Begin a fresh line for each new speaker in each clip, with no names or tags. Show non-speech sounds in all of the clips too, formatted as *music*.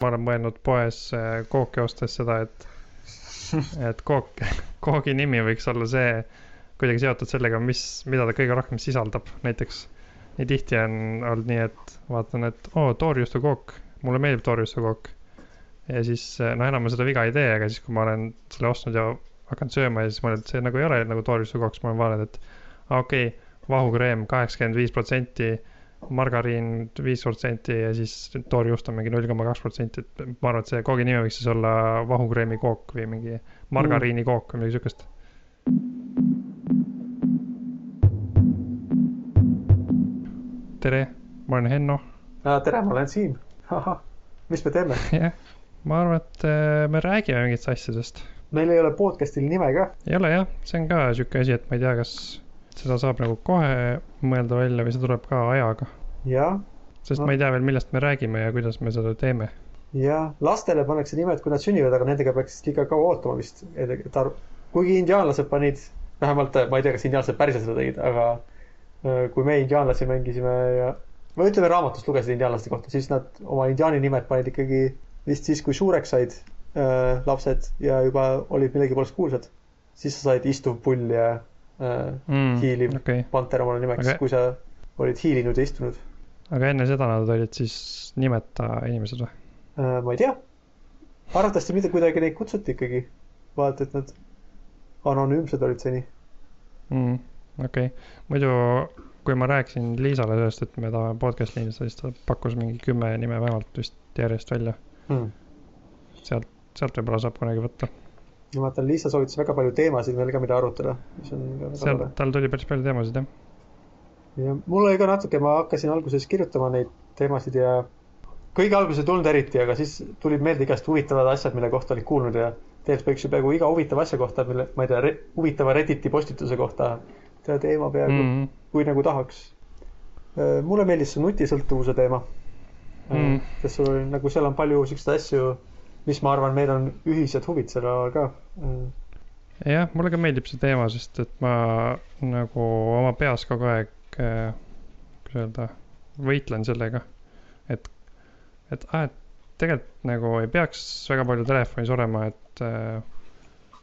ma olen mõelnud poes äh, kooki ostes seda, et, *laughs* et kook, koogi nimi võiks olla see kuidagi seotud sellega, mis, mida ta kõige rohkem sisaldab, näiteks. nii tihti on olnud nii, et vaatan, et oo oh,, toorjuustukook, mulle meeldib toorjuustukook. ja siis noh, enam ma seda viga ei tee, aga siis, kui ma olen selle ostnud ja hakanud sööma ja siis mõelnud, et see nagu ei ole nagu toorjuustukook, siis ma olen vaadanud, et okei okay,, vahukreem kaheksakümmend viis protsenti margariin viis protsenti ja siis toorjuust on mingi null koma kaks protsenti, et ma arvan, et see koogi nimi võiks siis olla vahukreemi kook või mingi margariini kook või midagi siukest. tere, ma olen Henno.
tere, ma olen Siim. mis me teeme? *laughs*
jah, ma arvan, et äh, me räägime mingitest asjadest.
meil ei ole podcast'il nime ka.
ei ole jah, see on ka sihuke asi, et ma ei tea, kas seda saab nagu kohe mõelda välja või see tuleb ka ajaga.
jah.
sest no. ma ei tea veel, millest me räägime ja kuidas me seda teeme.
jah, lastele pannakse nimed, kui nad sünnivad, aga nendega peaks liiga kaua ootama vist, et arv-, kuigi indiaanlased panid, vähemalt ma ei tea, kas indiaanlased päriselt seda tegid, aga äh, kui me indiaanlasi mängisime ja või ütleme, raamatust lugesid indiaanlaste kohta, siis nad oma indiaani nimed panid ikkagi vist siis, kui suureks said äh, lapsed ja juba olid millegi poolest kuulsad. siis sa said istuv pull ja mm, hiiliv okay. panter omale nimeks okay., kui sa olid hiilinud ja istunud.
aga enne seda nad olid siis nimeta inimesed või
äh,? ma ei tea. arvatavasti mitte kuidagi neid kutsuti ikkagi. vaata, et nad anonüümsed olid seni
mm,. okei okay., muidu kui ma rääkisin Liisale sellest, et me tahame podcast'i lindistada, siis ta pakkus mingi kümme nime vähemalt vist järjest välja mm.. sealt, sealt võib-olla saab kunagi võtta
ma vaatan, Liisa soovitas väga palju teemasid veel ka, mida arutada, mis on
ka väga tore. tal tuli päris palju teemasid, jah.
ja mul oli ka natuke, ma hakkasin alguses kirjutama neid teemasid ja kõige alguses ei tulnud eriti, aga siis tulid meelde igast huvitavad asjad, mille kohta olid kuulnud ja tegelikult võiks ju peaaegu iga huvitava asja kohta, mille, ma ei tea re,, huvitava Redditi postituse kohta teha teema peaaegu mm, -hmm. kui nagu tahaks. Äh, mulle meeldis see nutisõltuvuse teema mm. -hmm. sest sul oli nagu seal on palju siukseid asju mis ma arvan, meil on ühised huvid selle alal ka.
jah, mulle ka meeldib see teema, sest et ma nagu oma peas kogu aeg, äh, kuidas öelda, võitlen sellega. et, et aa, et tegelikult nagu ei peaks väga palju telefonis olema, et äh,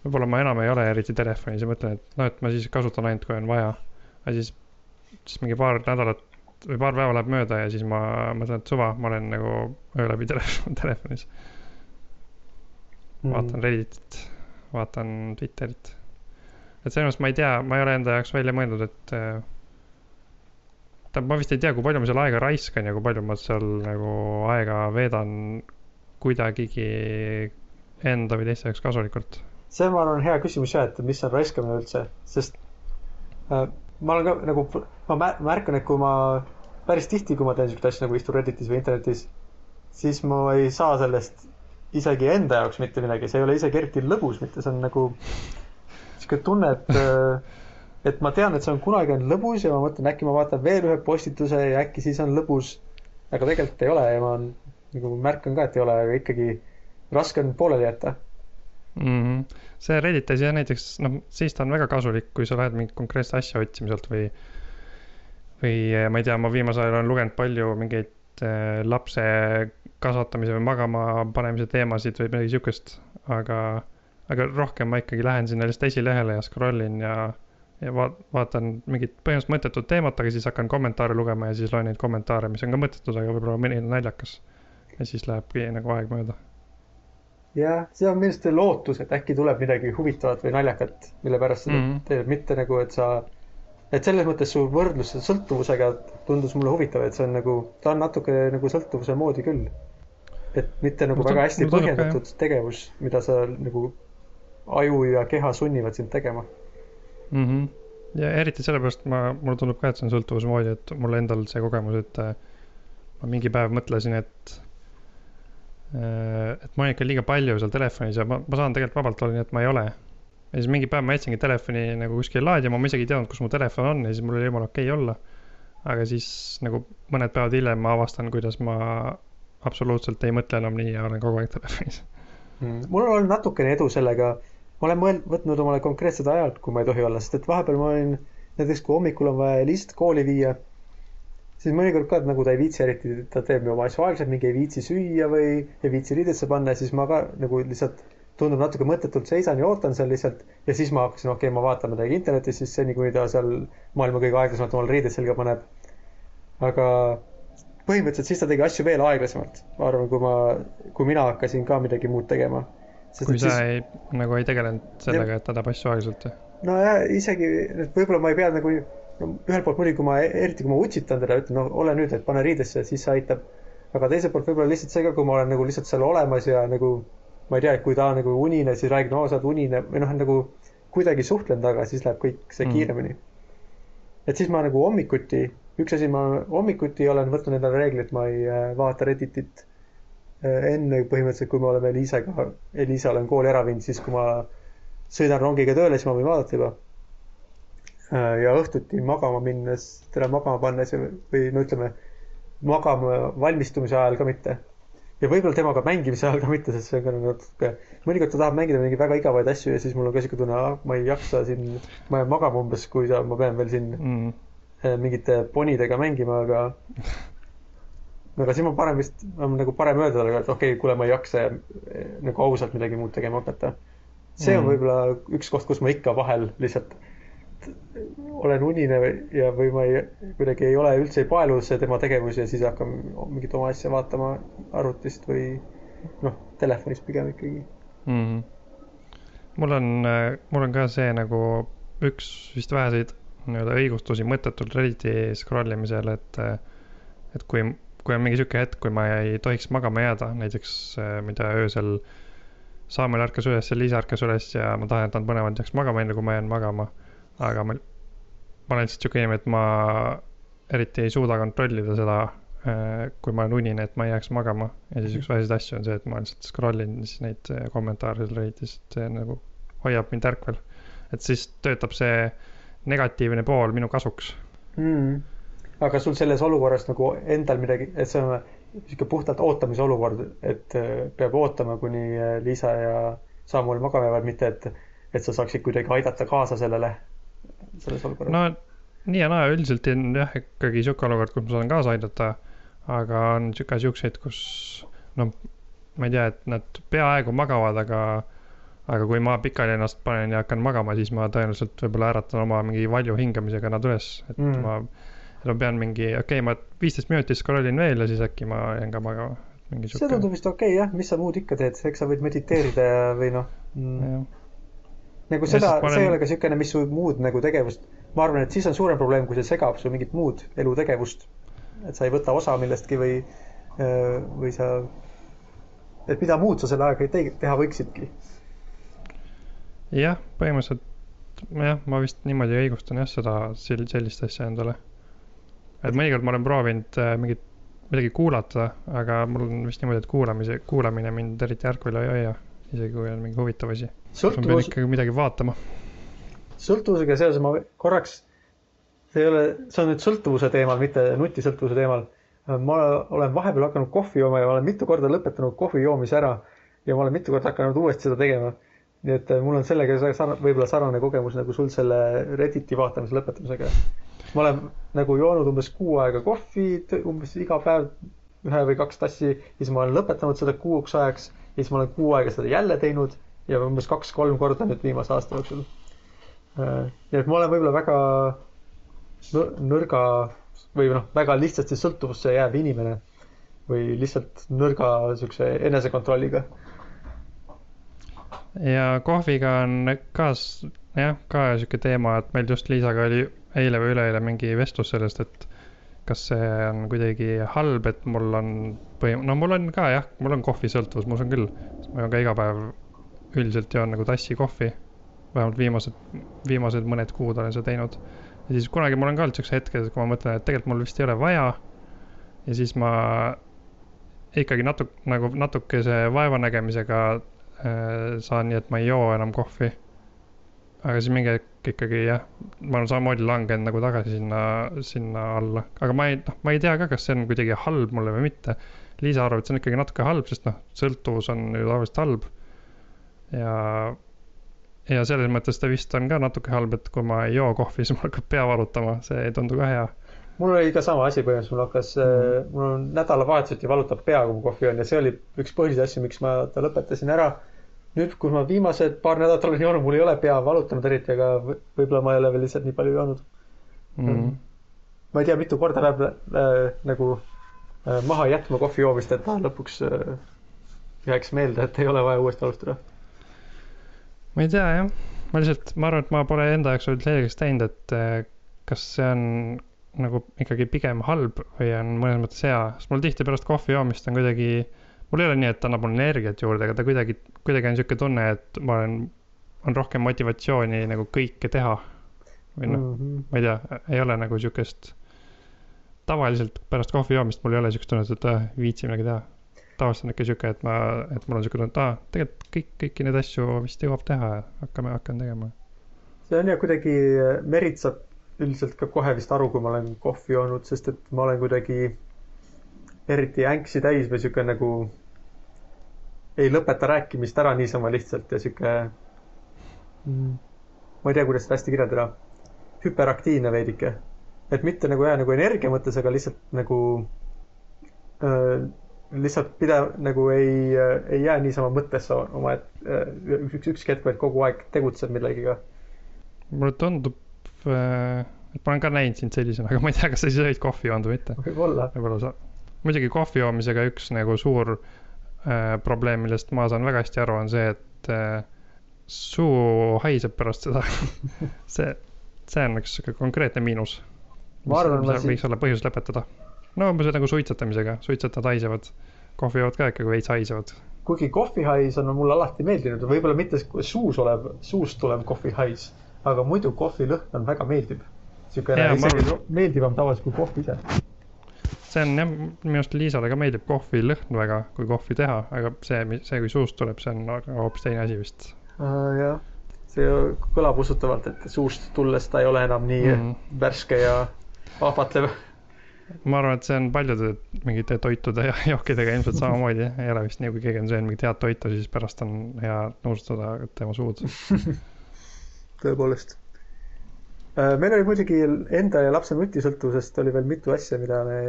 võib-olla ma enam ei ole eriti telefonis ja mõtlen, et noh, et ma siis kasutan ainult, kui on vaja. aga siis, siis mingi paar nädalat või paar päeva läheb mööda ja siis ma mõtlen, et suva, ma olen nagu öö läbi *laughs* telefon, telefonis mm. Vaatan Redditit, vaatan Twitterit. et selles mõttes ma ei tea, ma ei ole enda jaoks välja mõelnud, et äh,. tähendab, ma vist ei tea, kui palju ma seal aega raiskan ja kui palju ma seal nagu aega veedan kuidagigi enda või teiste jaoks kasulikult.
see, ma arvan, hea küsimus jah, et mis on raiskamine üldse, sest äh, ma olen ka nagu, ma märkan, et kui ma päris tihti, kui ma teen siukseid asju nagu istun Redditis või internetis, siis ma ei saa sellest isegi enda jaoks mitte midagi, see ei ole isegi eriti lõbus mitte, see on nagu sihuke tunne, et, et ma tean, et see on kunagi on lõbus ja ma mõtlen, äkki ma vaatan veel ühe postituse ja äkki siis on lõbus. aga tegelikult ei ole ja ma nagu märkan ka, et ei ole, aga ikkagi raske on pooleli jätta
mm. -hmm. see Reddit asi jah, näiteks noh, siis ta on väga kasulik, kui sa lähed mingit konkreetset asja otsima sealt või või ma ei tea, ma viimasel ajal olen lugenud palju mingeid äh, lapse kasvatamise või magama panemise teemasid või midagi sihukest, aga, aga rohkem ma ikkagi lähen sinna lihtsalt esilehele ja scroll in ja, ja vaat-, vaatan mingit põhimõtteliselt mõttetut teemat, aga siis hakkan kommentaare lugema ja siis loen neid kommentaare, mis on ka mõttetud, aga võib-olla mõni on naljakas. ja siis lähebki nagu aeg mööda.
jah, see on minu arust lootus, et äkki tuleb midagi huvitavat või naljakat, mille pärast seda mm -hmm. teed, mitte nagu, et sa et selles mõttes su võrdlus sõltuvusega tundus mulle huvitav, et see on nagu, ta on natuke nagu sõltuvuse moodi küll et mitte nagu no, väga hästi põhjendatud ka, tegevus, mida sa nagu aju ja keha sunnivad sind tegema
mm. -hmm. ja eriti sellepärast ma, mulle tundub ka, et see on sõltuvuse moodi, et mul endal see kogemus, et äh, ma mingi päev mõtlesin, et äh, et ma olen ikka liiga palju seal telefonis ja ma, ma saan tegelikult vabalt olla nii, et ma ei ole. ja siis mingi päev ma jätsingi telefoni nagu kuskile laadima, ma isegi ei teadnud, kus mu telefon on ja siis mul oli jumala okei okay olla. aga siis nagu mõned päevad hiljem ma avastan, kuidas ma absoluutselt ei mõtle enam nii ja olen kogu aeg telefonis
mm.. mul on olnud natukene edu sellega, ma olen mõelnud, võtnud omale konkreetsed ajad, kui ma ei tohi olla, sest et vahepeal ma olin, näiteks kui hommikul on vaja Elist kooli viia, siis mõnikord ka nagu ta ei viitsi eriti, ta teeb oma asju aeglaselt, mingi ei viitsi süüa või ei viitsi riidesse panna ja siis ma ka nagu lihtsalt tundub natuke mõttetult seisan ja ootan seal lihtsalt ja siis ma hakkasin, okei okay,, ma vaatan midagi internetis, siis seni, kuni ta seal maailma kõige aeglasemalt omal riided selga paneb. aga põhimõtteliselt siis ta tegi asju veel aeglasemalt, ma arvan, kui ma, kui mina hakkasin ka midagi muud tegema.
kui sa siis... ei, nagu ei tegelenud sellega, et ta teeb asju aeglaselt?
nojah, isegi, et võib-olla ma ei pea nagu, no ühelt poolt muidugi, kui ma, eriti kui ma utsitan teda, ütlen, no ole nüüd, et pane riidesse, siis see aitab. aga teiselt poolt võib-olla lihtsalt see ka, kui ma olen nagu lihtsalt seal olemas ja nagu ma ei tea, et kui ta nagu unine, siis räägib, no sa oled unine või noh, nagu kuidagi suhtlen temaga, siis läheb kõik see mm. kiiremini. et siis ma nagu hommikuti, üks asi, ma hommikuti olen võtnud endale reegli, et ma ei äh, vaata Redditit äh, enne põhimõtteliselt, kui me oleme Eliisaga, Eliisa olen kooli ära viinud, siis kui ma sõidan rongiga tööle, siis ma võin vaadata juba. Äh, ja õhtuti magama minnes, teda magama pannes või no ütleme, magama valmistumise ajal ka mitte ja võib-olla temaga mängimise ajal ka mitte, sest see on ka nagu natuke, mõnikord ta tahab mängida mingeid väga igavaid asju ja siis mul on ka sihuke tunne, ma ei jaksa siin, ma jään magama umbes, kui ta, ma pean veel siin mm. Mingite ponidega mängima, aga *laughs* aga siis ma parem vist, on nagu parem öelda talle, et okei okay,, kuule, ma ei jaksa ja eh, nagu ausalt midagi muud tegema hakata. see mm. on võib-olla üks koht, kus ma ikka vahel lihtsalt olen unine ja, või ma ei, kuidagi ei ole üldse ei paelu see tema tegevus ja siis hakkan mingit oma asja vaatama arvutist või noh, telefonist pigem ikkagi mm. -hmm.
mul on, mul on ka see nagu üks vist väheseid nii-öelda õigustusi mõttetult Redditi scroll imisel, et, et kui, kui on mingi sihuke hetk, kui ma ei tohiks magama jääda, näiteks tea, öösel Saamel ärkas üles ja Liisa ärkas üles ja ma tahan, et nad mõlemad jääks magama, enne kui ma jään magama aga ma, ma olen lihtsalt sihuke inimene, et ma eriti ei suuda kontrollida seda, kui ma olen unine, et ma ei jääks magama. ja siis üks väheseid asju on see, et ma lihtsalt scroll in siis neid kommentaare seal Redditis, et see nagu hoiab mind ärkvel. et siis töötab see negatiivne pool minu kasuks
mm.. aga sul selles olukorras nagu endal midagi, et see on sihuke puhtalt ootamise olukord, et äh, peab ootama, kuni Liisa ja Samuel magama jäävad, mitte et, et sa saaksid kuidagi aidata kaasa sellele selles olukorras?
no nii ja naa, üldiselt on jah, ikkagi sihuke olukord, kus ma saan kaasa aidata. aga on sihuke, siukseid, kus noh, ma ei tea, et nad peaaegu magavad, aga, aga kui ma pikali ennast panen ja hakkan magama, siis ma tõenäoliselt võib-olla äratan oma mingi valju hingamisega nad üles, et mm. ma ma pean mingi, okei okay,, ma viisteist minutit scroll in veel ja siis äkki ma jään ka magama.
see tundub vist okei okay, jah, mis sa muud ikka teed, eks sa võid mediteerida või noh mm nagu seda, see olen... ei ole ka niisugune, mis su muud nagu tegevust, ma arvan, et siis on suurem probleem, kui see segab su mingit muud elutegevust. et sa ei võta osa millestki või, või sa, et mida muud sa selle ajaga te teha võiksidki.
Jah, põhimõtteliselt jah, ma vist niimoodi õigustan jah seda, sellist asja endale. et mõnikord ma olen proovinud äh, mingit, midagi kuulata, aga mul on vist niimoodi, et kuulamise, kuulamine mind eriti ärkvel ei hoia isegi kui on mingi huvitav asi ma pean ikkagi midagi vaatama.
sõltuvusega seoses ma korraks, see ei ole, see on nüüd sõltuvuse teemal, mitte nutisõltuvuse teemal. ma olen vahepeal hakanud kohvi jooma ja olen mitu korda lõpetanud kohvi joomise ära ja ma olen mitu korda hakanud uuesti seda tegema. Nii et äh, mul on sellega sarnane, võib-olla sarnane kogemus nagu sul selle Redditi vaatamise lõpetamisega. ma olen nagu joonud umbes kuu aega kohvi, umbes iga päev ühe või kaks tassi ja siis ma olen lõpetanud seda kuuks ajaks ja siis ma olen kuu aega seda jälle teinud ja umbes kaks-kolm korda nüüd viimase aasta jooksul. Äh, nii et ma olen võib-olla väga nõrga või noh, väga lihtsasti sõltuvusse jääv inimene või lihtsalt nõrga siukse enesekontrolliga.
Ja kohviga on ka jah, ka sihuke teema, et meil just Liisaga oli eile või üleeile mingi vestlus sellest, et kas see on kuidagi halb, et mul on põhim-, no mul on ka jah, mul on kohvisõltuvus, ma usun küll. ma joon ka iga päev, üldiselt joon nagu tassi kohvi. vähemalt viimased, viimased mõned kuud olen seda teinud. ja siis kunagi mul on ka olnud siukse hetke, kui ma mõtlen, et tegelikult mul vist ei ole vaja. ja siis ma ikkagi natuke, nagu natukese vaevanägemisega saan nii, et ma ei joo enam kohvi aga siis mingi hetk ikkagi jah, ma olen samamoodi langenud nagu tagasi sinna, sinna alla, aga ma ei, noh, ma ei tea ka, kas see on kuidagi halb mulle või mitte. Liisa arvab, et see on ikkagi natuke halb, sest noh, sõltuvus on ju tavaliselt halb. ja, ja selles mõttes ta vist on ka natuke halb, et kui ma ei joo kohvi, siis mul hakkab pea valutama, see ei tundu ka hea.
Mul oli ka sama asi põhimõtteliselt, mul hakkas mm., mul on nädalavahetuseti valutab pea, kui ma kohvi joon ja see oli üks põhilisi asju, miks ma ta lõpetasin ära. nüüd, kui ma viimased paar nädalat olen joonud, mul ei ole pea valutanud eriti, aga võ- võib-olla ma ei ole veel lihtsalt nii palju joonud.
mm..
ma ei tea, mitu korda läheb äh, nagu äh, maha jätma kohvi joomist, et lõpuks äh, jääks meelde, et ei ole vaja uuesti alustada.
ma ei tea jah, ma lihtsalt, ma arvan, et ma pole enda jaoks veel selgeks teinud, et eh, kas see on nagu ikkagi pigem halb või on mõnes mõttes hea, sest mul tihti pärast kohvi joomist on kuidagi, mul ei ole nii, et ta annab mulle energiat juurde, aga ta kuidagi, kuidagi on sihuke tunne, et ma olen, on rohkem motivatsiooni nagu kõike teha. või noh,
Mhm.
ma ei tea, ei ole nagu sihukest, tavaliselt pärast kohvi joomist mul ei ole sihukest tunnet, et äh, viitsi midagi teha. tavaliselt on ikka sihuke, et ma, et mul on sihuke tunne, et aa, tegelikult kõik, kõiki neid asju vist jõuab teha ja hakkame, hakkan tegema.
see on ja kuidagi, Merit saab üldiselt ka kohe vist aru, kui ma olen kohvi joonud, sest et ma olen kuidagi eriti änksi täis või sihuke nagu ei lõpeta rääkimist ära niisama lihtsalt ja sihuke mm,, ma ei tea, kuidas seda hästi kirjeldada, hüperaktiivne veidike. et mitte nagu jah, nagu energia mõttes, aga lihtsalt nagu äh, lihtsalt pidev nagu ei, ei jää niisama mõttesse oma, et äh, üks, ükski hetk, vaid kogu aeg tegutseb millegiga
mulle tundub, et ma olen ka näinud sind sellisena, aga ma ei tea, kas sa siis olid kohvi joonud või mitte.
võib-olla.
võib-olla sa, muidugi kohvi joomisega üks nagu suur äh, probleem, millest ma saan väga hästi aru, on see, et äh, suu haiseb pärast seda. *laughs* see, see on üks sihuke konkreetne miinus.
Ma arvan, ma siin-
võiks olla põhjus lõpetada. no umbes nagu suitsetamisega, suitsetajad haisevad, kohvijood ka ikkagi veits haisevad.
kuigi kohvihais on mulle alati meeldinud, võib-olla mitte suus olev, suust tulev kohvihais, aga muidu kohvilõhn on väga meeldiv. niisugune
ma
isegi
arvan-
meeldivam tavaliselt kui kohv ise.
see on jah, minu arust Liisale ka meeldib kohvi lõhn väga, kui kohvi teha, aga see, see, kui suust tuleb, see on hoopis teine asi vist
jah, see kõlab usutavalt, et suust tulles ta ei ole enam nii mm. värske ja ahvatlev.
ma arvan, et see on paljude mingite toitude ja *laughs* jookidega ilmselt samamoodi, ei ole vist nii, kui keegi on söönud mingit head toitu, siis pärast on hea nõustada tema suud. *laughs*
tõepoolest. meil oli muidugi enda ja lapse nutisõltuvusest oli veel mitu asja, mida me,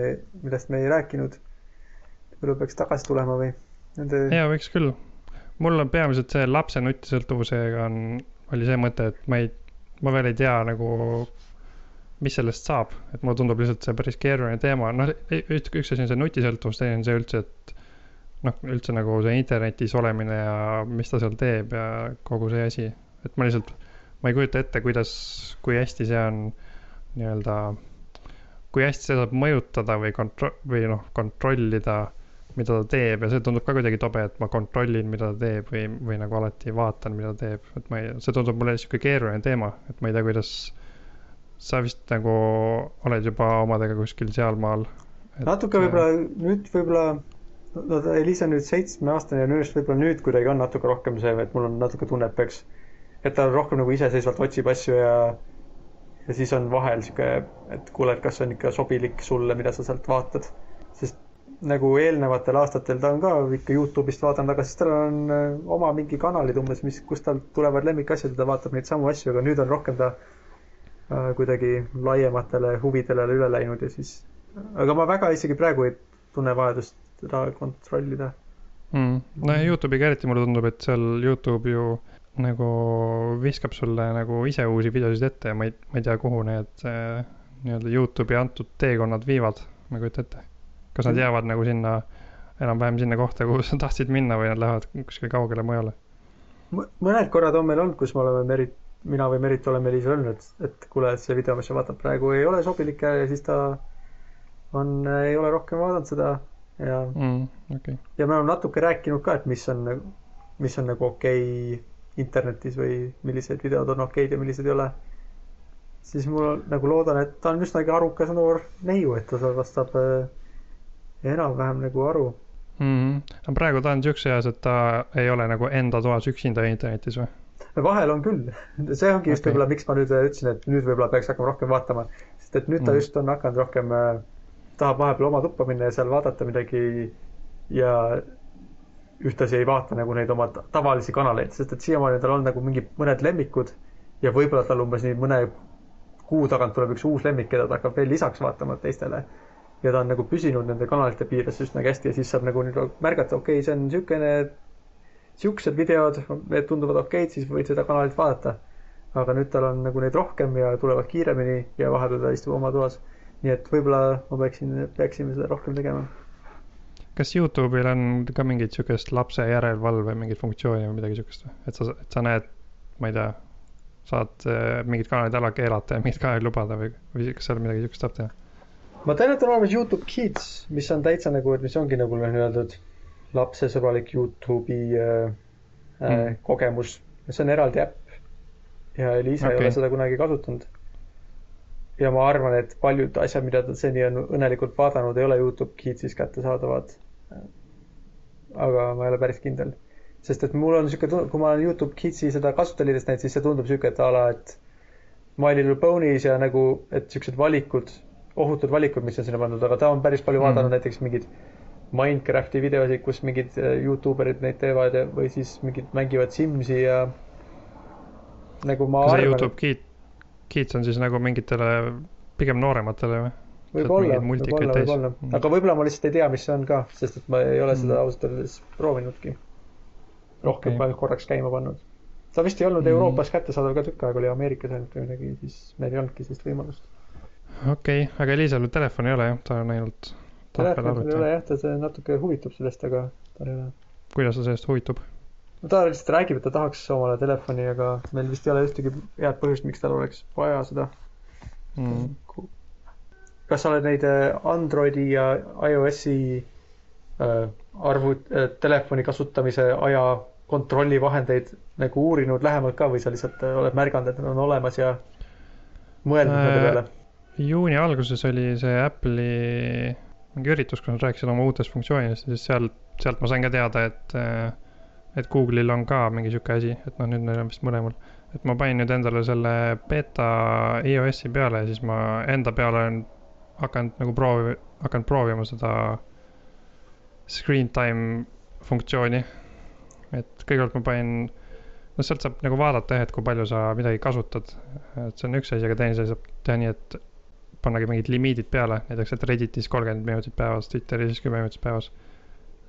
millest me ei rääkinud. võib-olla peaks tagasi tulema või nende
ja võiks küll. mul on peamiselt see lapse nutisõltuvusega on, oli see mõte, et ma ei, ma veel ei tea nagu, mis sellest saab, et mulle tundub lihtsalt see päris keeruline teema, noh, üks, üks asi on see nutisõltuvus, teine on see üldse, et noh, üldse nagu see internetis olemine ja mis ta seal teeb ja kogu see asi, et ma lihtsalt, ma ei kujuta ette, kuidas, kui hästi see on nii-öelda, kui hästi see saab mõjutada või kontro-, või noh, kontrollida mida ta teeb ja see tundub ka kuidagi tobe, et ma kontrollin, mida ta teeb või, või nagu alati vaatan, mida ta teeb, et ma ei, see tundub mulle sihuke keeruline teema, et ma ei tea, kuidas. sa vist nagu oled juba omadega kuskil sealmaal.
natuke võib-olla nüüd võib-olla, no Elisa nüüd seitsmeaastane ja minu arust võib-olla nüüd kuidagi on natuke rohkem see, et mul on natuke tunne, et peaks, et ta rohkem nagu iseseisvalt otsib asju ja ja siis on vahel sihuke, et kuule, et kas see on ikka sobilik sulle, mida sa sealt vaatad. sest nagu eelnevatel aastatel ta on ka ikka Youtube'ist vaadanud, aga siis tal on äh, oma mingi kanalid umbes, mis, kust tal tulevad lemmikasjad ja ta vaatab neid samu asju, aga nüüd on rohkem ta äh, kuidagi laiematele huvidele üle läinud ja siis, aga ma väga isegi praegu ei tunne vajadust teda kontrollida.
mm.. no ja Youtube'iga eriti mulle tundub, et seal Youtube ju nagu viskab sulle nagu ise uusi videosid ette ja ma ei, ma ei tea, kuhu need äh, nii-öelda Youtube'i antud teekonnad viivad, ma ei kujuta ette. kas nad jäävad nagu sinna, enam-vähem sinna kohta, kuhu sa *laughs* tahtsid minna või nad lähevad kuskile kaugele mujale?
mõned korrad on meil olnud, kus me oleme Merit, mina või Merit oleme Elisale öelnud, et, et kuule, see video, mis sa vaatad praegu ei ole sobilik ja siis ta on, ei ole rohkem vaadanud seda ja
mm,. okay.,
ja me oleme natuke rääkinud ka, et mis on, mis on nagu okei okay internetis või millised videod on okeid ja millised ei ole. siis mul nagu loodan, et ta on üsnagi arukas noor neiu, et ta vastab äh, enam-vähem nagu aru.
mm. -hmm. aga praegu ta on siukses eas, et ta ei ole nagu enda toas üksinda internetis või?
vahel on küll, see ongi just
Okei.
võib-olla, miks ma nüüd ütlesin, et nüüd võib-olla peaks hakkama rohkem vaatama, sest et nüüd ta
Mm.
just on hakanud rohkem äh,, tahab vahepeal oma tuppa minna ja seal vaadata midagi ja ühtlasi ei vaata nagu neid oma ta- tavalisi kanaleid, sest et siiamaani tal on nagu mingi mõned lemmikud ja võib-olla tal umbes nii mõne kuu tagant tuleb üks uus lemmik, keda ta hakkab veel lisaks vaatama teistele. ja ta on nagu püsinud nende kanalite piires üsnagi hästi ja siis saab nagu märgata, okei okay,, see on niisugune, siuksed videod, need tunduvad okeid, siis võid seda kanalit vaadata. aga nüüd tal on nagu neid rohkem ja tulevad kiiremini ja vahepeal ta istub oma toas. nii et võib-olla ma peaksin, peaksime seda rohkem tegema.
Kas Youtube'il on ka mingit siukest lapse järelevalve mingit funktsiooni või midagi siukest või? et sa, et sa näed, ma ei tea, saad äh, mingid kanalid ära keelata ja mingid kanalid lubada või, või kas seal midagi siukest saab teha?
ma tean, et on olemas Youtube Kids, mis on täitsa nagu, et mis ongi nagu nii-öelda lapsesõbralik Youtube'i äh, äh,
Mm.
kogemus. see on eraldi äpp. ja Liisa okay. ei ole seda kunagi kasutanud. ja ma arvan, et paljud asjad, mida ta seni on õnnelikult vaadanud, ei ole Youtube Kidsis kättesaadavad. Aga ma ei ole päris kindel. sest et mul on sihuke, kui ma olen Youtube Kidsi seda kasutajaliidest näinud, siis see tundub sihuke, et a la, et My Little Ponies ja nagu, et siuksed valikud, ohutud valikud, mis on sinna pandud, aga ta on päris palju vaadanud mm. näiteks mingeid Minecrafti videosid, kus mingid äh, Youtube erid neid teevad ja, või siis mingid mängivad Simsi ja nagu ma
kas
arvan,
Youtube Kids, Kids on siis nagu mingitele pigem noorematele või?
võib-olla, võib-olla, võib-olla, aga võib-olla ma lihtsalt ei tea, mis see on ka, sest et ma ei ole seda
Mm.
ausalt öeldes proovinudki. rohkem okay. ainult korraks käima pannud. ta vist ei olnud
Mm.
Euroopas kättesaadav ka tükk aega, oli Ameerikas ainult või midagi, siis meil ei olnudki sellist võimalust.
okei okay., aga Eliisal telefoni ei ole jah, ta on ainult
telefonil ei ole jah, ta natuke huvitub sellest, aga tal ei ole.
kuidas ta sellest huvitub?
no ta lihtsalt räägib, et ta tahaks omale telefoni, aga meil vist ei ole ühtegi head põhjust, miks tal oleks vaja seda.
Mm.
Kas sa oled neid äh, Androidi ja iOS-i äh, arvut- äh,, telefoni kasutamise aja kontrollivahendeid nagu uurinud lähemalt ka või sa lihtsalt oled märganud, et nad on olemas ja mõelnud
Äh,
nende peale?
juuni alguses oli see Apple'i mingi üritus, kus nad rääkisid oma uutest funktsioonidest ja siis sealt, sealt ma sain ka teada, et, et Google'il on ka mingi sihuke asi, et noh, nüüd neil on vist mõlemal. et ma panin nüüd endale selle beeta iOS-i peale ja siis ma enda peale olen hakanud nagu proovi-, hakanud proovima seda screen time funktsiooni. et kõigepealt ma panin, noh, sealt saab nagu vaadata jah, et kui palju sa midagi kasutad. et see on üks asi, aga teine asi saab teha nii, et pannagi mingid limiidid peale, näiteks, et Redditis kolmkümmend minutit päevas, Twitteris kümme minutit päevas.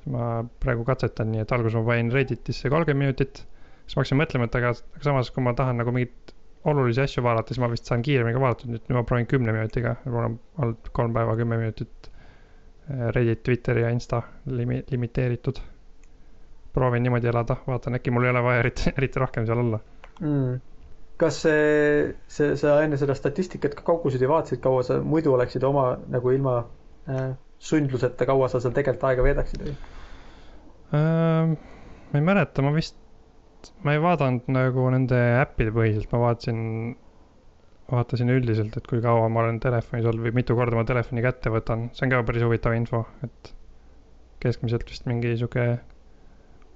ma praegu katsetan nii, et alguses ma panin Redditisse kolmkümmend minutit, siis ma hakkasin mõtlema, et aga, aga samas, kui ma tahan nagu mingeid olulisi asju vaadata, siis ma vist saan kiiremini ka vaadatud, nüüd ma proovin kümne minutiga, mul on olnud kolm päeva kümme minutit eh, Reddit, Twitteri ja Insta limi-, limiteeritud. proovin niimoodi elada, vaatan, äkki mul ei ole vaja eriti, eriti rohkem seal olla.
mm.. kas see, see, sa enne seda statistikat ka kaugused ja vaatasid, kaua sa muidu oleksid oma nagu ilma äh, sundluseta, kaua sa seal tegelikult aega veedaksid või?
Ehm, ma ei mäleta, ma vist, ma ei vaadanud nagu nende äppide põhiselt, ma vaatasin, vaatasin üldiselt, et kui kaua ma olen telefonis olnud või mitu korda ma telefoni kätte võtan, see on ka päris huvitav info, et keskmiselt vist mingi sihuke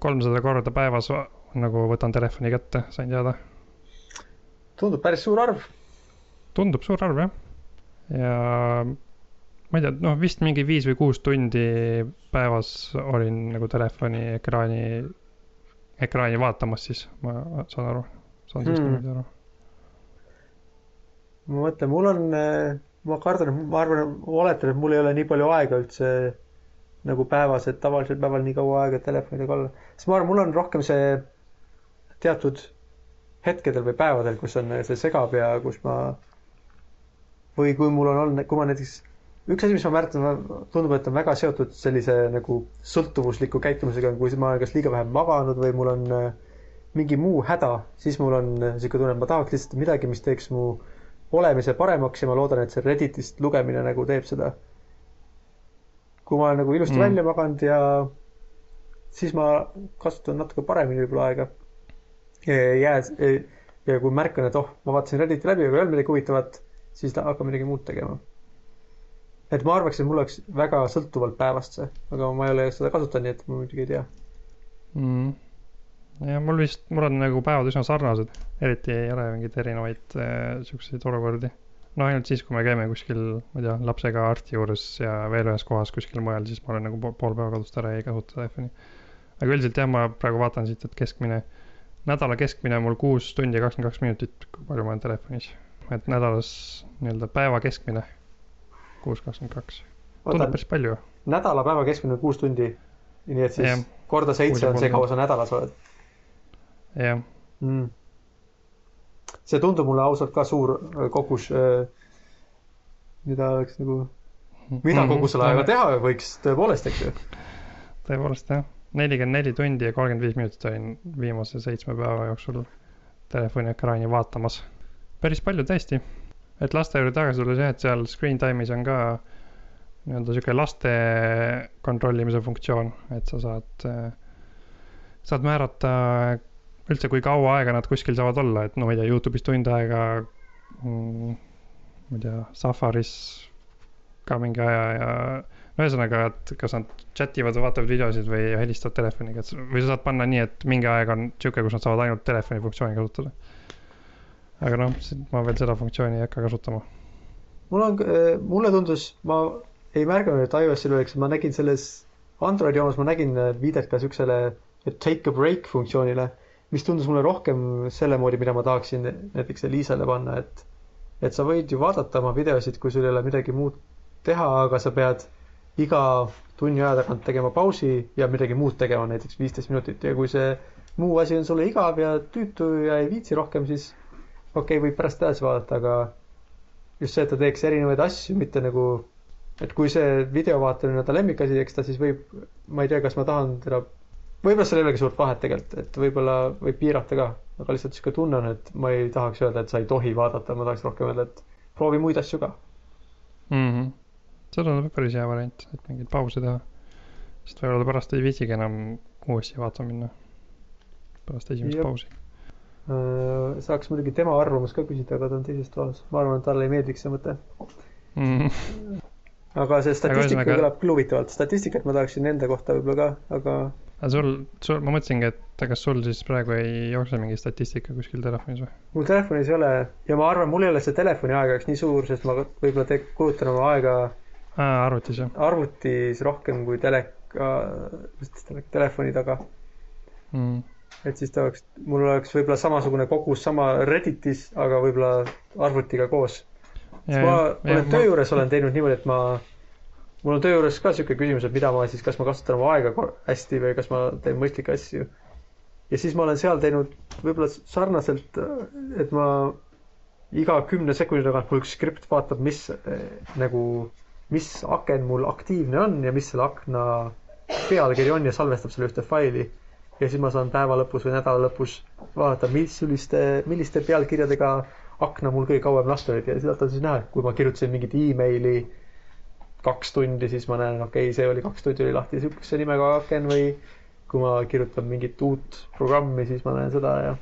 kolmsada korda päevas va- nagu võtan telefoni kätte, sain teada.
tundub päris suur arv.
tundub suur arv jah. ja ma ei tea, noh vist mingi viis või kuus tundi päevas olin nagu telefoni ekraani, ekraani vaatamas siis, ma saan aru, saan siis
Hmm.
niimoodi aru.
ma mõtlen, mul on, ma kardan, ma arvan, oletan, et mul ei ole nii palju aega üldse nagu päevas, et tavalisel päeval nii kaua aega telefonidega olla. sest ma arvan, mul on rohkem see teatud hetkedel või päevadel, kus on see segab ja kus ma või kui mul on olnud, kui ma näiteks, üks asi, mis ma märkan, tundub, et on väga seotud sellise nagu sõltuvusliku käitumisega, kui ma olen kas liiga vähe maganud või mul on äh, mingi muu häda, siis mul on niisugune tunne, et ma tahaks lihtsalt midagi, mis teeks mu olemise paremaks ja ma loodan, et see Redditist lugemine nagu teeb seda. kui ma olen nagu ilusti
Mm.
välja maganud ja siis ma kasutan natuke paremini võib-olla aega. ja jää ja kui märkan, et oh, ma vaatasin Redditi läbi, aga ei olnud midagi huvitavat, siis ta- hakkan midagi muud tegema. Et ma arvaks, et mul oleks väga sõltuvalt päevast see, aga ma ei ole seda kasutanud, nii et ma muidugi ei tea.
mm.. ja mul vist, mul on nagu päevad üsna sarnased, eriti ei ole mingeid erinevaid äh, siukseid olukordi. no ainult siis, kui me käime kuskil, ma ei tea, lapsega arsti juures ja veel ühes kohas kuskil mujal, siis ma olen nagu po- pool päeva kodust ära, ei kasuta telefoni. aga üldiselt jah, ma praegu vaatan siit, et keskmine, nädala keskmine mul kuus tundi ja kakskümmend kaks minutit, kui palju ma olen telefonis. et nädalas nii-öelda päeva keskmine kuus kakskümmend kaks. tundub, päris palju.
nädala päeva keskmine kuus tundi. nii et siis
Jah.
korda seitse
ja
on see, kaua sa nädalas oled
jah,
mm.. see tundub mulle ausalt ka suur äh, kogus, mida oleks nagu, mida kogu selle ajaga teha võiks tõepoolest, eks ju.
tõepoolest jah, nelikümmend neli tundi ja kolmkümmend viis minutit olin viimase seitsme päeva jooksul telefoni ekraani vaatamas. päris palju tõesti. Et laste juurde tagasi tulles jah, et seal screen time'is on ka nii-öelda sihuke laste kontrollimise funktsioon, et sa saad, saad määrata üldse, kui kaua aega nad kuskil saavad olla, et no ma ei tea, Youtube'is tund aega mm,, ma ei tea, Safaris ka mingi aja ja no ühesõnaga, et kas nad chat ivad või vaatavad videosid või helistavad telefoniga, et või sa saad panna nii, et mingi aeg on sihuke, kus nad saavad ainult telefoni funktsiooni kasutada. Aga noh, ma veel seda funktsiooni ei hakka kasutama.
mul on, mulle tundus, ma ei märganud, et iOS-il oleks, ma nägin selles Androidi omas, ma nägin äh, viidet ka siuksele take a break funktsioonile, mis tundus mulle rohkem selle moodi, mida ma tahaksin näiteks Elisale panna, et et sa võid ju vaadata oma videosid, kui sul ei ole midagi muud teha, aga sa pead iga tunni aja tagant tegema pausi ja midagi muud tegema, näiteks viisteist minutit ja kui see muu asi on sulle igav ja tüütu ja ei viitsi rohkem, siis okei okay,, võib pärast edasi vaadata, aga just see, et ta teeks erinevaid asju, mitte nagu, et kui see video vaatamine on ta lemmikasi, eks ta siis võib, ma ei tea, kas ma tahan teda, võib-olla seal ei olegi suurt vahet tegelikult, et võib-olla võib piirata ka, aga lihtsalt sihuke tunne on, et ma ei tahaks öelda, et sa ei tohi vaadata, ma tahaks rohkem öelda, et proovi muid asju ka.
mm. -hmm. see tundub päris hea variant, et mingeid pause teha. sest võib-olla pärast ei viitsigi enam uuesti vaatama minna. pärast esimest
Jep.
pausi.
Äh, saaks muidugi tema arvamust ka küsida, aga ta on teises toas, ma arvan, et talle ei meeldiks see mõte.
Mm.
aga see statistika
ühesõnaga-
kõlab küll huvitavalt, statistikat ma tahaksin enda kohta võib-olla ka, aga
aga sul, sul, ma mõtlesingi, et kas sul siis praegu ei jookse mingi statistika kuskil telefonis või?
mul telefonis ei ole ja ma arvan, mul ei ole see telefoni aeg oleks nii suur, sest ma võib-olla te- kulutan oma aega
arvutis jah
arvutis rohkem kui teleka, mis telefoni taga.
mm.?
Et siis ta oleks, mul oleks võib-olla samasugune kogus sama Redditis, aga võib-olla arvutiga koos. ma olen töö juures olen teinud niimoodi, et ma, mul on töö juures ka sihuke küsimus, et mida ma siis, kas ma kasutan oma aega hästi või kas ma teen mõistlikke asju. ja siis ma olen seal teinud võib-olla sarnaselt, et ma iga kümne sekundi tagant mul üks skript vaatab, mis eh, nagu, mis aken mul aktiivne on ja mis selle akna pealkiri on ja salvestab selle ühte faili. Ja siis ma saan päeva lõpus või nädala lõpus vaadata, missugiste, milliste pealkirjadega akna mul kõige kauem lahti olid ja sealt on siis näha, kui ma kirjutasin mingit emaili kaks tundi, siis ma näen, okei okay,, see oli kaks tundi oli lahti sihukese nimega aken või kui ma kirjutan mingit uut programmi, siis ma näen seda ja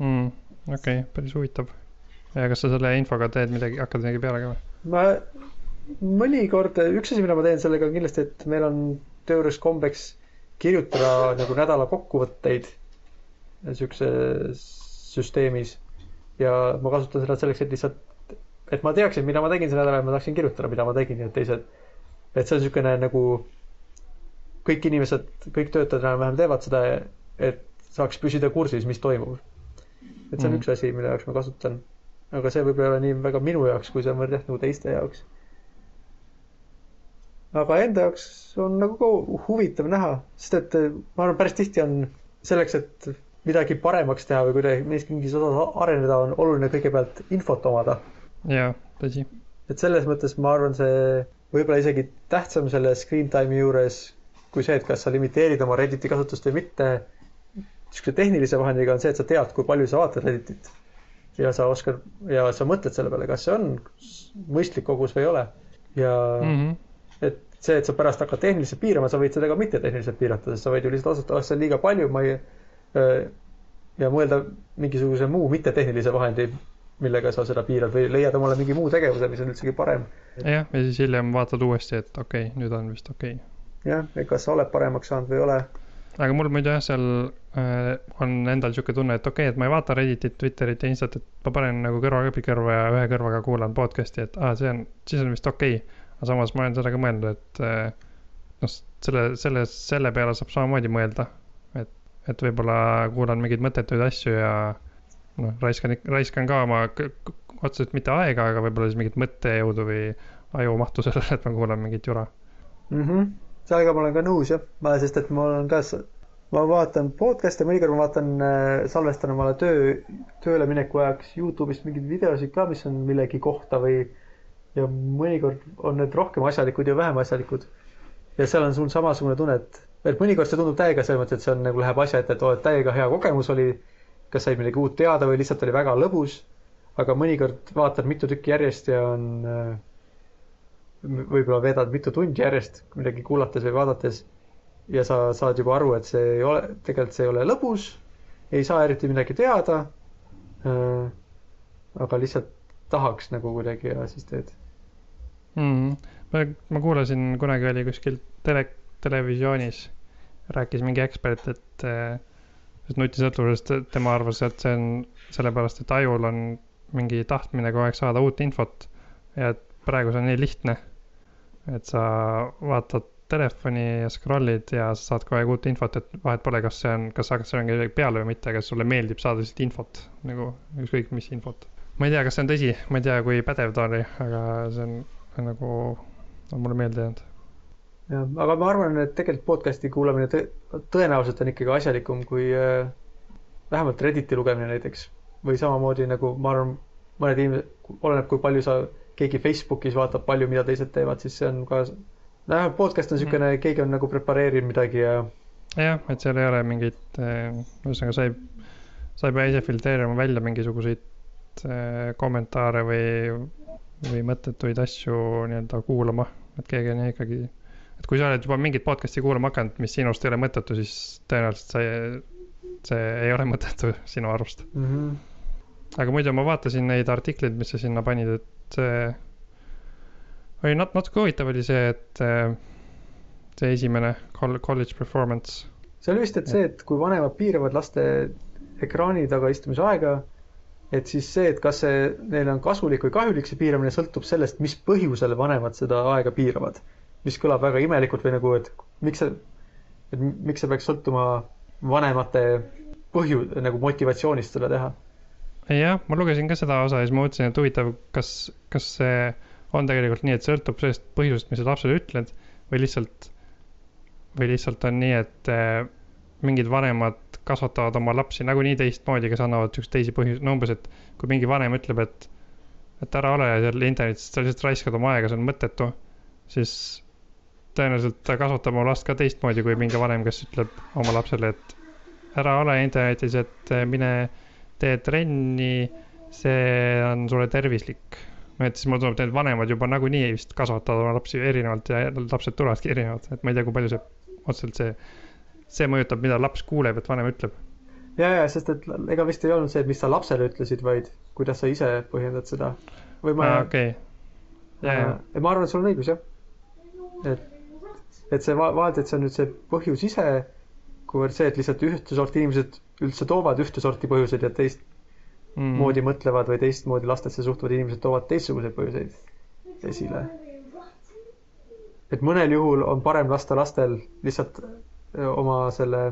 mm.. okei okay,, päris huvitav. ja kas sa selle infoga teed midagi, hakkad midagi peale ka või?
ma mõnikord, üks asi, mida ma teen sellega on kindlasti, et meil on töö juures kombeks kirjutada nagu nädala kokkuvõtteid siukses süsteemis ja ma kasutan seda selleks, et lihtsalt, et ma teaksin, mida ma tegin see nädal ja ma tahaksin kirjutada, mida ma tegin ja teised, et see on niisugune nagu kõik inimesed, kõik töötajad enam-vähem teevad seda, et saaks püsida kursis, mis toimub. et see on
Mm.
üks asi, mille jaoks ma kasutan. aga see võib-olla ei ole nii väga minu jaoks, kui see on mõeldud jah nagu teiste jaoks. Aga enda jaoks on nagu huvitav näha, sest et eh, ma arvan, päris tihti on selleks, et midagi paremaks teha või kuidagi mingis osas areneda, on oluline kõigepealt infot omada.
jaa, tõsi.
et selles mõttes ma arvan, see võib-olla isegi tähtsam selle screen time'i juures kui see, et kas sa limiteerid oma Redditi kasutust või mitte. niisuguse tehnilise vahendiga on see, et sa tead, kui palju sa vaatad Redditit. ja sa oskad ja sa mõtled selle peale, kas see on mõistlik kogus või ei ole. ja
Mm -hmm.
see, et sa pärast hakkad tehniliselt piirama, sa võid seda ka mittetehniliselt piirata, sest sa võid ju lihtsalt otsustada, ah see on liiga palju, ma ei. ja mõelda mingisuguse muu mittetehnilise vahendi, millega sa seda piirad või leiad omale mingi muu tegevuse, mis on üldsegi parem.
jah, ja siis hiljem vaatad uuesti, et okei okay,, nüüd on vist okei okay..
jah, et kas sa oled paremaks saanud või ei ole.
aga mul muidu jah, seal äh, on endal sihuke tunne, et okei okay,, et ma ei vaata Redditit, Twitterit ja Instat, et ma panen nagu kõrvaklapid kõrva ja ühe kõrvaga kuulan podcast'i, et aa, see on, siis on vist okei okay.. Aga samas ma olen seda ka mõelnud, et äh, noh, selle, selle, selle peale saab samamoodi mõelda. et, et võib-olla kuulan mingeid mõttetuid asju ja noh, raiskan, raiskan ka oma otseselt mitte aega, aga võib-olla siis mingit mõttejõudu või ajumahtu sellele, et ma kuulan mingit jura.
mm. -hmm. sellega ma olen ka nõus jah, ma, sest et mul on ka, ma vaatan podcast'e, mõnikord ma vaatan, salvestan omale töö, tööle mineku ajaks Youtube'ist mingeid videosid ka, mis on millegi kohta või ja mõnikord on need rohkem asjalikud ja vähem asjalikud. ja seal on sul samasugune tunne, et, et mõnikord see tundub täiega selles mõttes, et see on nagu läheb asja ette, et oo, et täiega hea kogemus oli, kas said midagi uut teada või lihtsalt oli väga lõbus. aga mõnikord vaatad mitu tükki järjest ja on äh, võib-olla veedad mitu tundi järjest midagi kuulates või vaadates ja sa saad juba aru, et see ei ole, tegelikult see ei ole lõbus, ei saa eriti midagi teada. aga lihtsalt tahaks nagu kuidagi ja siis teed.
mm.. ma, ma kuulasin, kunagi oli kuskil tele, televisioonis, rääkis mingi ekspert, et äh, nutisõltuvusest tema arvas, et see on sellepärast, et ajul on mingi tahtmine kogu aeg saada uut infot ja et praegu see on nii lihtne, et sa vaatad telefoni ja scroll'id ja sa saad kogu aeg uut infot, et vahet pole, kas see on, kas sa, on kellelegi peale või mitte, aga sulle meeldib saada lihtsalt infot nagu ükskõik mis infot. Ma ei tea, kas see on tõsi, ma ei tea, kui pädev ta oli, aga see on nagu, on mulle meelde jäänud.
jah, aga ma arvan, et tegelikult podcast'i kuulamine tõ tõenäoliselt on ikkagi asjalikum kui äh, vähemalt Redditi lugemine näiteks. või samamoodi nagu ma arvan, mõned inimesed, oleneb, kui palju sa, keegi Facebookis vaatab palju, mida teised teevad, siis see on ka, nojah, podcast on niisugune, keegi on nagu prepareerinud midagi ja
jah, et seal ei ole mingit, ühesõnaga sa ei, sa ei pea ise filtreerima välja mingisuguseid äh, kommentaare või, või mõttetuid asju nii-öelda kuulama, et keegi on ikkagi, et kui sa oled juba mingit podcast'i kuulama hakanud, mis sinust ei ole mõttetu, siis tõenäoliselt see, see ei ole *laughs* mõttetu sinu arust.
mm. -hmm.
aga muidu ma vaatasin neid artikleid, mis sa sinna panid, et see oli nat-, natuke huvitav oli see, et äh, see esimene col- college performance
see oli vist, et see, et kui vanemad piiravad laste ekraani taga istumise aega, et siis see, et kas see neile on kasulik või kahjulik, see piiramine sõltub sellest, mis põhjusel vanemad seda aega piiravad. mis kõlab väga imelikult või nagu, et miks see, et miks see peaks sõltuma vanemate põhju-, nagu motivatsioonist seda teha.
jah, ma lugesin ka seda osa ja siis ma mõtlesin, et huvitav, kas, kas see on tegelikult nii, et sõltub sellest põhjusest, mis sa lapsele ütled või lihtsalt, või lihtsalt on nii, et äh, mingid vanemad kasvatavad oma lapsi nagunii teistmoodi, kes annavad siukseid teisi põhjusi, no umbes, et kui mingi vanem ütleb, et, et ära ole seal internetis, sa lihtsalt raiskad oma aega, see on mõttetu, siis tõenäoliselt ta kasvatab oma last ka teistmoodi kui mingi vanem, kes ütleb oma lapsele, et ära ole internetis, et äh, mine tee trenni, see on sulle tervislik. no et siis mulle tundub, et need vanemad juba nagunii vist kasvatavad oma lapsi erinevalt ja lapsed tulevadki erinevad, et ma ei tea, kui palju see otseselt see, see mõjutab, mida laps kuuleb, et vanem ütleb.
ja, ja sest et ega vist ei olnud see, et mis sa lapsele ütlesid, vaid kuidas sa ise põhjendad seda. või ma
okei. ja, ja,
ma arvan, et sul on õigus jah. et, et see va- vaat, et see on nüüd see põhjus ise, kuivõrd see, et lihtsalt ühte sorti inimesed üldse toovad ühte sorti põhjuseid ja teistmoodi
mm,.
mõtlevad või teistmoodi lastesse suhtuvad inimesed toovad teistsuguseid põhjuseid esile. et mõnel juhul on parem lasta lastel lihtsalt oma selle,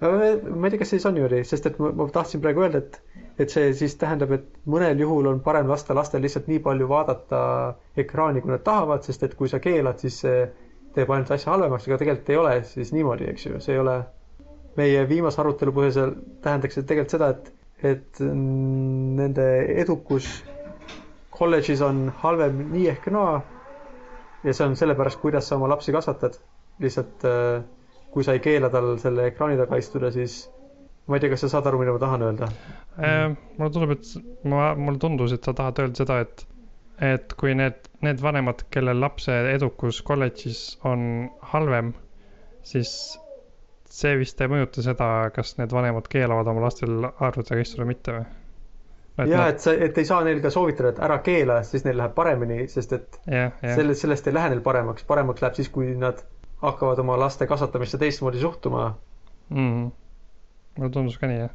ma ei tea, kas see siis on niimoodi, sest et ma, ma tahtsin praegu öelda, et et see siis tähendab, et mõnel juhul on parem lasta lastel lihtsalt nii palju vaadata ekraani, kui nad tahavad, sest et kui sa keelad, siis see teeb ainult asja halvemaks, aga tegelikult ei ole siis niimoodi, eks ju, see ei ole meie viimase arutelu põhjusel tähendaks see tegelikult seda, et, et nende edukus kolledžis on halvem nii ehk naa. ja see on sellepärast, kuidas sa oma lapsi kasvatad. lihtsalt äh, kui sa ei keela tal selle ekraani taga istuda, siis ma ei tea, kas sa saad aru, mida ma tahan öelda.
Äh, mulle tundub, et ma, mulle tundus, et sa tahad öelda seda, et, et kui need, need vanemad, kelle lapse edukus kolledžis on halvem, siis see vist ei mõjuta seda, kas need vanemad keelavad oma lastel arvuti taga istuda või mitte või?
ja et sa, et ei saa neil ka soovitada, et ära keela, siis neil läheb paremini, sest et
jah, jah,
sellest, sellest ei lähe neil paremaks, paremaks läheb siis, kui nad hakkavad oma laste kasvatamisse teistmoodi suhtuma.
mm. mulle tundus ka nii, jah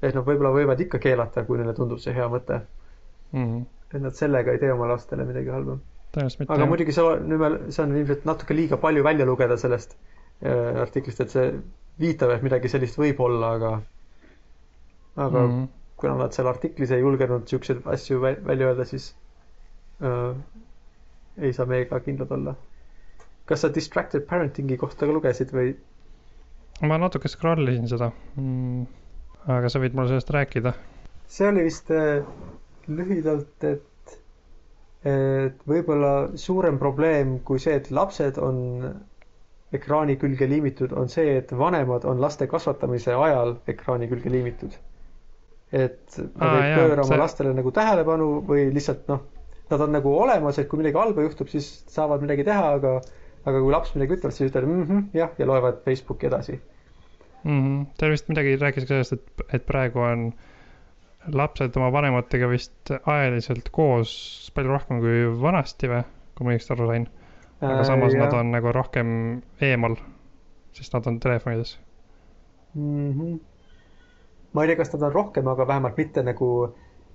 et nad võib-olla võivad ikka keelata, kui neile tundub see hea mõte,
mm..
et nad sellega ei tee oma lastele midagi halba. aga muidugi see on, see on ilmselt natuke liiga palju välja lugeda sellest äh, artiklist, et see viitab, et midagi sellist võib olla, aga, aga mm.
mm.
kuna nad seal artiklis ei julgenud siukseid asju vä- välja öelda, siis äh, ei saa meiega kindlad olla. Kas sa distracted parenting'i kohta ka lugesid või?
ma natuke scroll isin seda mm,. aga sa võid mulle sellest rääkida.
see oli vist äh, lühidalt, et, et võib-olla suurem probleem kui see, et lapsed on ekraani külge liimitud, on see, et vanemad on laste kasvatamise ajal ekraani külge liimitud. et nad ei pööra oma
see-
lastele nagu tähelepanu või lihtsalt noh, nad on nagu olemas, et kui midagi halba juhtub, siis saavad midagi teha, aga aga kui laps midagi ütleb, siis ütlevad mhmh, jah, ja loevad Facebooki edasi.
mm. -hmm. ta vist midagi rääkis ka sellest, et, et praegu on lapsed oma vanematega vist ajaliselt koos palju rohkem kui vanasti või, kui ma õigesti aru sain. aga samas nad on nagu rohkem eemal, sest nad on telefonides.
mm. -hmm. ma ei tea, kas nad on rohkem, aga vähemalt mitte nagu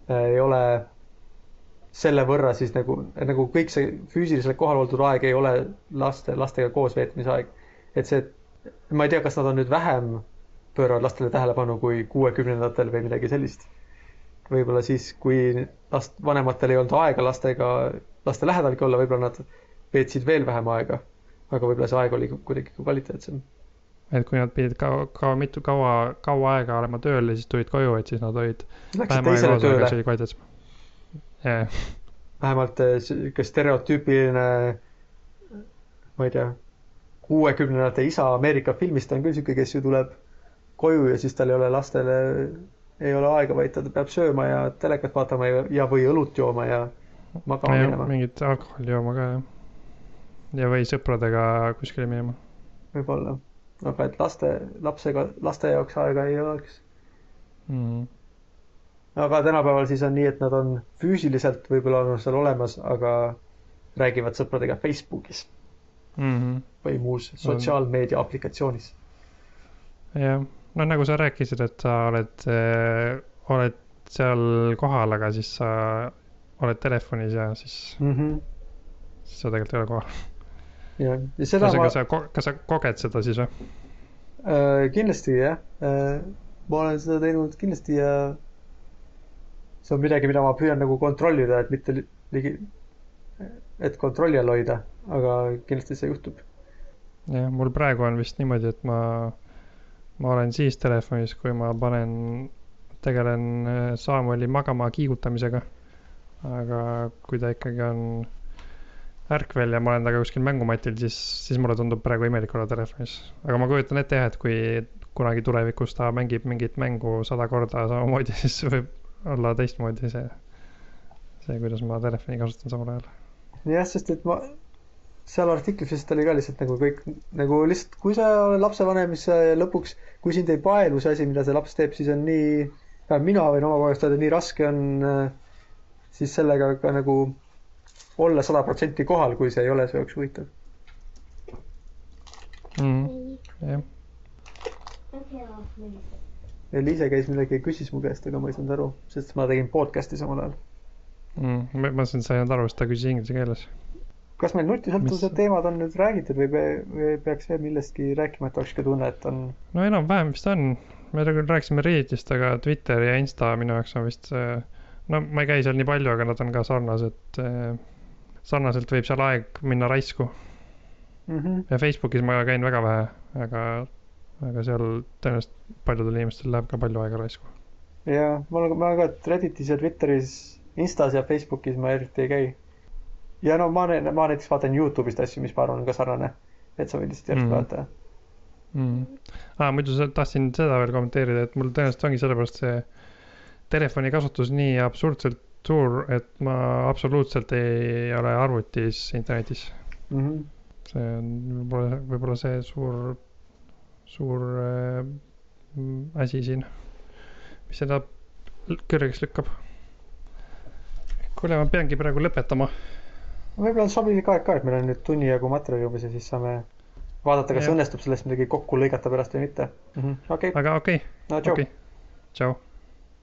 äh, ei ole selle võrra siis nagu, nagu kõik see füüsiliselt kohal oldud aeg ei ole laste, lastega koos veetmise aeg. et see, ma ei tea, kas nad on nüüd vähem pööravad lastele tähelepanu kui kuuekümnendatel või midagi sellist. võib-olla siis, kui last, vanematel ei olnud aega lastega, laste lähedalgi olla, võib-olla nad veetsid veel vähem aega. aga võib-olla see aeg oli kuidagi kvaliteetsem.
et kui nad pidid kaua, kaua, mitu, kaua, kaua aega olema tööl ja siis tulid koju, et siis nad olid
Läksid teisele tööle
see oli kvaliteetsem. jah,
vähemalt eh, sihuke stereotüüpiline, ma ei tea, kuuekümnendate isa Ameerika filmist on küll sihuke, kes ju tuleb koju ja siis tal ei ole lastele, ei ole aega, vaid ta peab sööma ja telekat vaatama ja, ja või õlut jooma ja magama minema.
mingit alkoholi jooma ka jah. ja või sõpradega kuskile minema.
võib-olla, aga et laste, lapsega, laste jaoks aega ei oleks.
Mm.
Aga tänapäeval siis on nii, et nad on füüsiliselt võib-olla on seal olemas, aga räägivad sõpradega Facebookis
Mm -hmm.
või muus sotsiaalmeedia aplikatsioonis.
jah, no nagu sa rääkisid, et sa oled, oled seal kohal, aga siis sa oled telefonis ja siis,
mm. -hmm.
siis sa tegelikult ei ole kohal.
jah, ja seda
ühesõnaga
ma
sa, kas sa koged seda siis või?
äh, kindlasti jah äh,, ma olen seda teinud kindlasti ja see on midagi, mida ma püüan nagu kontrollida, et mitte li- ligi, et kontrolli all hoida, aga kindlasti see juhtub.
jah, mul praegu on vist niimoodi, et ma, ma olen siis telefonis, kui ma panen, tegelen äh, Samueli magama kiigutamisega. aga kui ta ikkagi on ärkvel ja ma olen temaga kuskil mängumatil, siis, siis mulle tundub praegu imelik olla telefonis. aga ma kujutan ette jah, et kui kunagi tulevikus ta mängib mingit mängu sada korda samamoodi, *laughs* siis võib olla teistmoodi see, see, kuidas ma telefoni kasutan samal ajal.
jah, sest et ma seal artiklis vist oli ka lihtsalt nagu kõik nagu lihtsalt, kui sa oled lapsevanem, siis lõpuks, kui sind ei paelu see asi, mida see laps teeb, siis on nii, mina võin oma kogemust öelda, nii raske on äh, siis sellega ka nagu olla sada protsenti kohal, kui see ei ole su jaoks huvitav.
Mhm. jah,
Eliise käis midagi, küsis mu käest, aga ma ei saanud aru, sest ma tegin podcast'i samal ajal.
Mhm. ma mõtlesin, et sa ei saanud aru, sest ta küsis inglise keeles.
kas meil nutisõltuvuse
Mis-
teemad on nüüd räägitud või, pe- või peaks veel millestki rääkima, et oleks ka tunne, et on
no enam-vähem vist on, me küll rääkisime Redditist, aga Twitter ja Insta minu jaoks on vist see, no ma ei käi seal nii palju, aga nad on ka sarnased. sarnaselt võib seal aeg minna raisku
mm. -hmm.
ja Facebookis ma käin väga vähe, aga, aga seal tõenäoliselt paljudel inimestel läheb ka palju aega raisku.
ja ma olen, ma ka Redditis ja Twitteris, Instas ja Facebookis ma eriti ei käi. ja no ma, ma näiteks vaatan Youtube'ist asju, mis ma arvan, on ka sarnane. et sa võid lihtsalt järjest
Mhm.
vaadata.
mm.. aa, muidu tahtsin seda veel kommenteerida, et mul tõenäoliselt ongi sellepärast see telefoni kasutus nii absurdselt suur, et ma absoluutselt ei ole arvutis internetis.
Mhm.
see on võib-olla, võib-olla see suur, suur äh, asi siin, mis seda kõrgeks lükkab. kuule, ma peangi praegu lõpetama.
võib-olla on sobilik aeg ka, et meil on nüüd tunni jagu materjali umbes ja siis saame vaadata, kas
Jah.
õnnestub sellest midagi kokku lõigata pärast või mitte. okei,
aga okei
no
okay,,
tšau
okei okay., tšau.